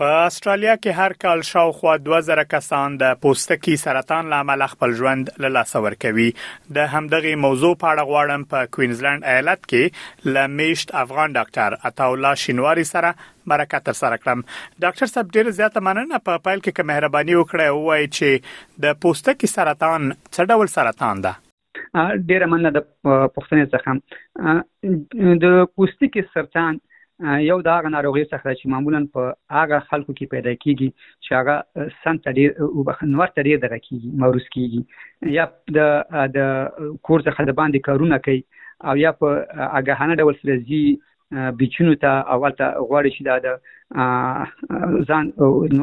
په استرالیا کې هر کال شاوخوا 2000 کسان د پوستکي سرطان لامل خپل ژوند له لاسه ورکوي د همدغه موضوع په اړه غواړم په کوینزلند ایالت کې ل میشت افغان ډاکټر عطا الله شینواری سره مرکه تر سره کړم ډاکټر صاحب ډیر زیاته مننه په پایل کې که مهرباني وکړئ وایي چې د پوستکي سرطان څه ډول سرطان ده ډیره مننه د پښتنې څخه د پوستکي سرطان یو دا غ ناروغي څخه چې معمولا په هغه خلکو کې پیدا کیږي چې هغه سن ته ډیر او بخنور ته ډیر دغه کیږي موروث کیږي یا د د کور څخه د باندې کارونه کوي او یا په اګهانه ډول سره زی بیچونو ته اول ته غواړي چې دا د ځان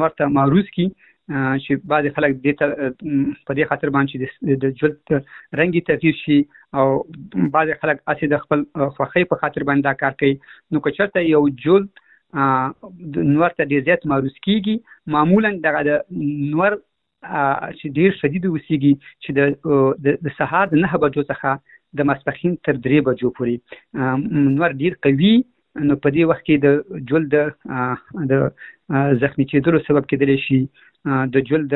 نور ته معروض کی چې بعض خلک د په دې خاطر باندې د جلد رنګي تغییر شي او بعض خلک اسې د خپل خوخي په خاطر باندې دا کار کوي نو که چرته یو جلد نور ته ډیر زیات معروض کیږي معمولا دغه د نور چې ډیر شدید وسیږي چې د د سهار د نه بجو څخه د ماسپخین تر درې بجو پورې نور ډیر قوي نو په دې وخت کې د جلد د زخمی کېدلو سبب کېدلی شي د جلد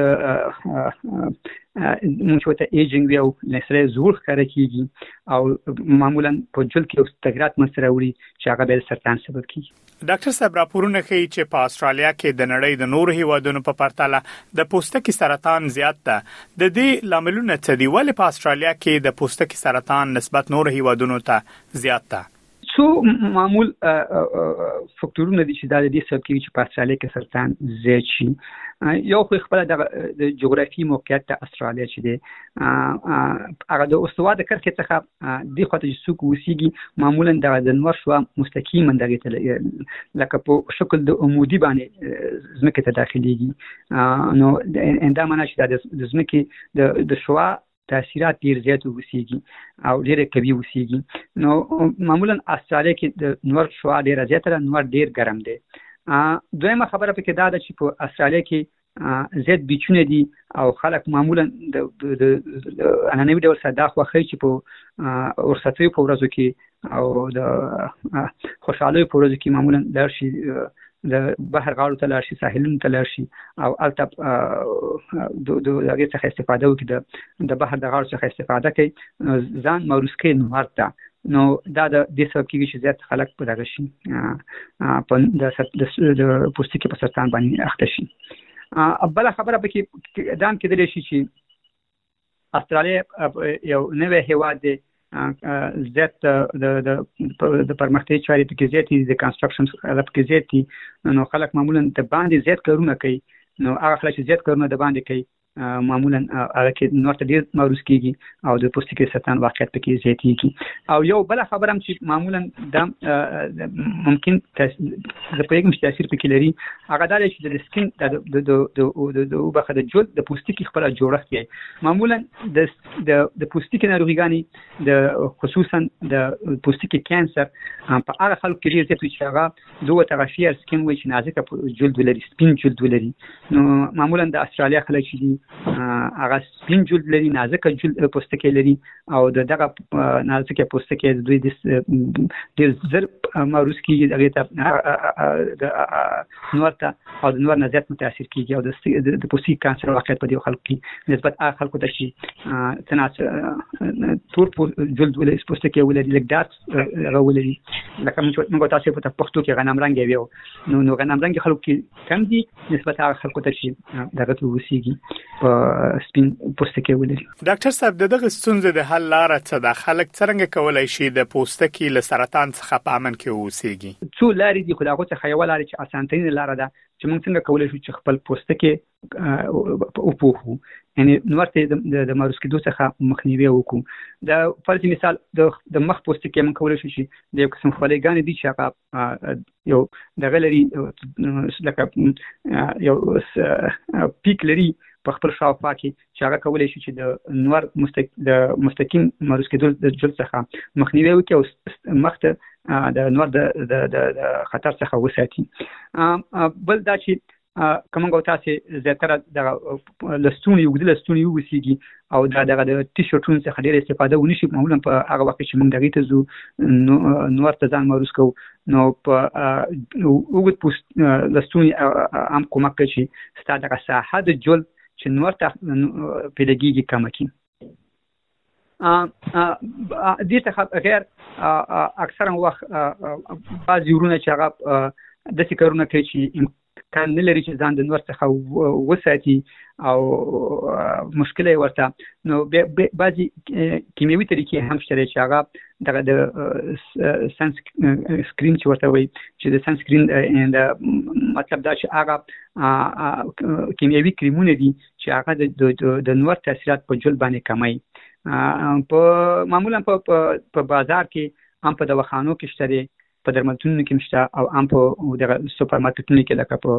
موږ ته ایجنګ وی او لسره زوړ ښکاره کیږي او معمولا په جلد کې اوس تغیرات مسره وړي چې هغه به سرطان سبب کیږي ډاکټر صاحب راپورونه ښیي چې په استرالیا کې د نړۍ د نورو هیوادونو په پرتله د پوستکي سرطان زیات ده د دې لاملونه څه دي ولې په استرالیا کې د پوستکي سرطان نسبت نورو هیوادونو ته زیات ده څو معمول فکتورونه دي چې دا د دې سبب کیږي چې په استرالیا کې سرطان زیات شي یو خو خپل د جغرافي موقعیت د استرالیا چې دی هغه د استوا د کرښې څخه دې خواته چې څوک اوسېږي معمولا دغه د نور شوا مستقیما دغې ته لکه په شکل د عمودي باندې ځمکې ته داخلېږي نو دا معنا چې دا د ځمکې د شوا تاثیرات ډیر زیات اوسېږي او ډیر قوي اوسېږي نو معمولا استرالیا کې د نور شوا ډیر زیات ده نور ډیر ګرم دی دویمه خبره پکې دا ده چې په استرالیا کې زیات بیچونه دي او خلک معمولا د د انانوي ډول سره دا خوښوي چې په ورساتیو په ورځو کې او د خوشحالیو په ورځو کې معمولا لاړ شي د بحر غاړو ته لاړ شي ساحلونو ته لاړ شي او هلته د د هغې څخه استفاده وکړي د بحر د غاړو څخه استفاده کوي ځان معروض کوي نمر ته نو دا د دې سبب کیږي چې زیات خلک په دغه شي په د د پوستکي په سرطان باندې اخته شي بل خبره به کې دام کې دلی شي چې استرالیا یو نوې هیواد دی زیات د د پرمختګ چارې په کې زیاتې د کنستراکشن په کې زیاتې نو خلک معمولا د باندې زیات کارونه کوي نو هغه خلک چې زیات کارونه د باندې کوي معمولا هغه چې نور ته ډیر معروض کیږي او د پوستکي سرطان واقعیت پکې زیاتیږي او یو بل خبره هم چې معمولا دا ممکن د پېګم تاثیر پکې لري هغه دا چې د سکین د د د د وبخه د جلد د پوستکي خپل جوړښت دی معمولا د د پوستکي ناروغیګانی د خصوصا د پوستکي کانسر په هغه خلکو کې ډیر زیات چې هغه دوه طرفي اسکیم وي چې نازکه جلد ولري سپین جلد ولري نو معمولا د استرالیا خلک چې دي هغه سپین جلد لري نازکه جلد پوستکی لري او د دغه نازکه پوستکی د دوی د زر معروض کیږي هغه ته د نور ته او د نور نه زیات متاثر کیږي او د د پوستکي کانسر واقعیت په دې خلکو کې نسبت هغه خلکو ته چې تناسب تور جلد ولري پوستکی ولري لکه دارک راولري لکه موږ تاسو په پښتو کې غنم رنګ ویو نو نو غنم رنګ خلکو کې کم دي نسبت هغه خلکو ته چې دغه ته وسیږي په سپین پوستکي ولري ډاکټر صاحب دغه ستونزې د حل لار څه ده خلک څنګه کولای شي د پوستکي له سرطان څخه په امن کې وسیږي څو لارې دي خو دا غوته خیواله چې اسانترین لار ده چې موږ څنګه کولای شو چې خپل پوستکي او پوهو یعنی نو ورته د معروض کېدو څخه مخنیوي وکړو دا فرض مثال د مخ پوسټ کې موږ کولای شو چې د یو قسم خولې غانې دي چې هغه یو د غلری لکه یو پیک لري په خپل شاوخوا کې چې هغه کولای شي چې د نور مستق... د مستقیم معروض کېدو د جلد څخه مخنیوي وکړي او مخ ته د نور د د خطر څخه وساتي بل دا چې که موږ تاسو زیاتره د لستونی یو د لستونی یو وسیږي او دا دغه د ټي شرټونو څخه ډیره استفاده ونی شي معمولا په هغه وخت چې موږ دغه ته زو نو ورته ځان مروز کو نو په وګت پوست لستونی هم کومک کوي چې ستاسو دغه ساحه د جول چې نور ته پیدا کیږي کم کی دې څخه غیر اکثرا وخت بعضی ورونه چې هغه د څه کارونه کوي چې امکان نه لري چې ځان د نور څخه وساتي او مشکل یې ورته نو بعضی کیمیاوي طریقې هم شته چې هغه دغه د سن سکرین چې ورته وایي چې د سن سکرین مطلب دا چې هغه کیمیاوي کریمونه دي چې هغه د د د, د نور تاثیرات په جلد باندې کموي په معمولا په په بازار کې هم په دواخانو کې شته دی په درملتونونو کې مشته او هم په دغه سوپر مارکیټونو کې لکه په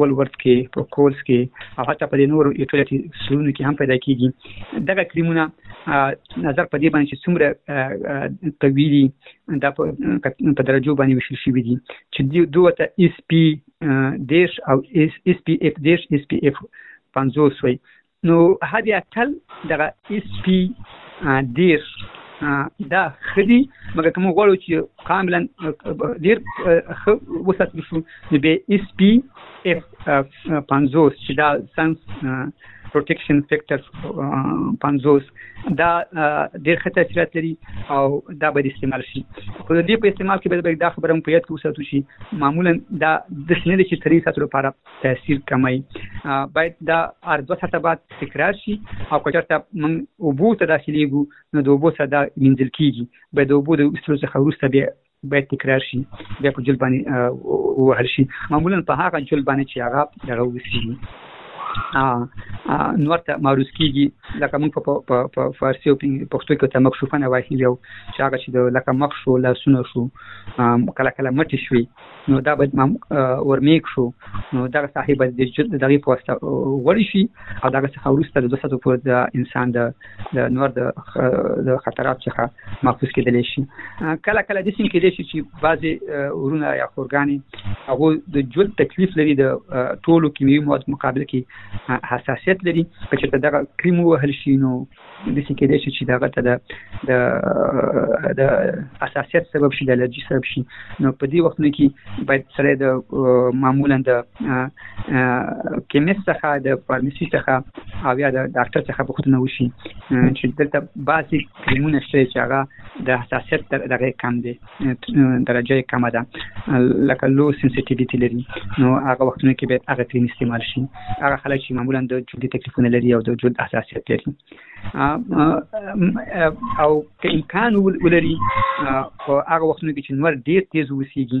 ولورت کې په کولز کې او حتی په نورو یوټیلیټي سلونو کې هم پیدا کیږي دغه کریمونه نظر په دې باندې چې څومره قوي دي دا په درجو باندې وشل شوی دي چې دوه ته اس پی دیش او اس پی اف دیش اس پی اف پنځوس وي نو هدي اتل دغه اس پی دیش دا خدي مګر کوم غواړو چې کاملا ډیر وساتل شو نو به اس پی اف 50 چې دا سنس پروټیکشن فیکټر 50 دا ډیر ښه تاثیرات لري او دا به استعمال شي خو د دې په استعمال کې به دا خبره په یاد کې وساتو چې معمولا دا د سینې د چتري ساتلو لپاره تاثیر کمای باید دا ار دوه ساعته بعد تکرار شي او که چېرته موږ اوبو ته داخليږو نو د اوبو سره دا منځل کیږي به د اوبو د استلو څخه وروسته به باید تکرار شي بیا په جلد باندې ووهل شي معمولا په هغه جلد باندې چې هغه دغه وسی نور ته معروض کیږي لکه موږ په فارسی او پښتو کې ته مکشوفه نه وایي یو چې هغه چې لکه مخ شو لاسونه شو کله کله مټې شوي نو دا باید ورمیک شو نو دا صاحب د جلد دغه پوسټ وړي شي او دا څه خورسته د 200 پورې د انسان د د نور د د خطرات څخه محفوظ کېدلی شي کله کله د سیم کېدلی شي چې بعضي ورونه یا خورګانې هغه د جلد تکلیف لري د ټولو کیمیاوي مواد مقابل کې حساسیت لري چې ته دغه کریم وهل شي نو د سیم کېدلی شي چې دغه ته د د حساسیت سبب شي د الرجي سبب شي نو په دې وختونو کې باید سره د معمولا د کیمیست څخه د فارماسي څخه او یا د ډاکټر څخه پوښتنه وشي چې دلته بعضي کریمونه شته چې هغه د حساسیت دغه کم دی درجه یې کمه ده لکه لو سنسټیویټي لري نو هغه وختونه کې باید هغه کریم استعمال شي هغه خلک چې معمولا د جلدي تکلیفونه لري او د جلد حساسیت لري او که امکان ولري او هغه وختونه کې چې نور ډیر تیز وسیږي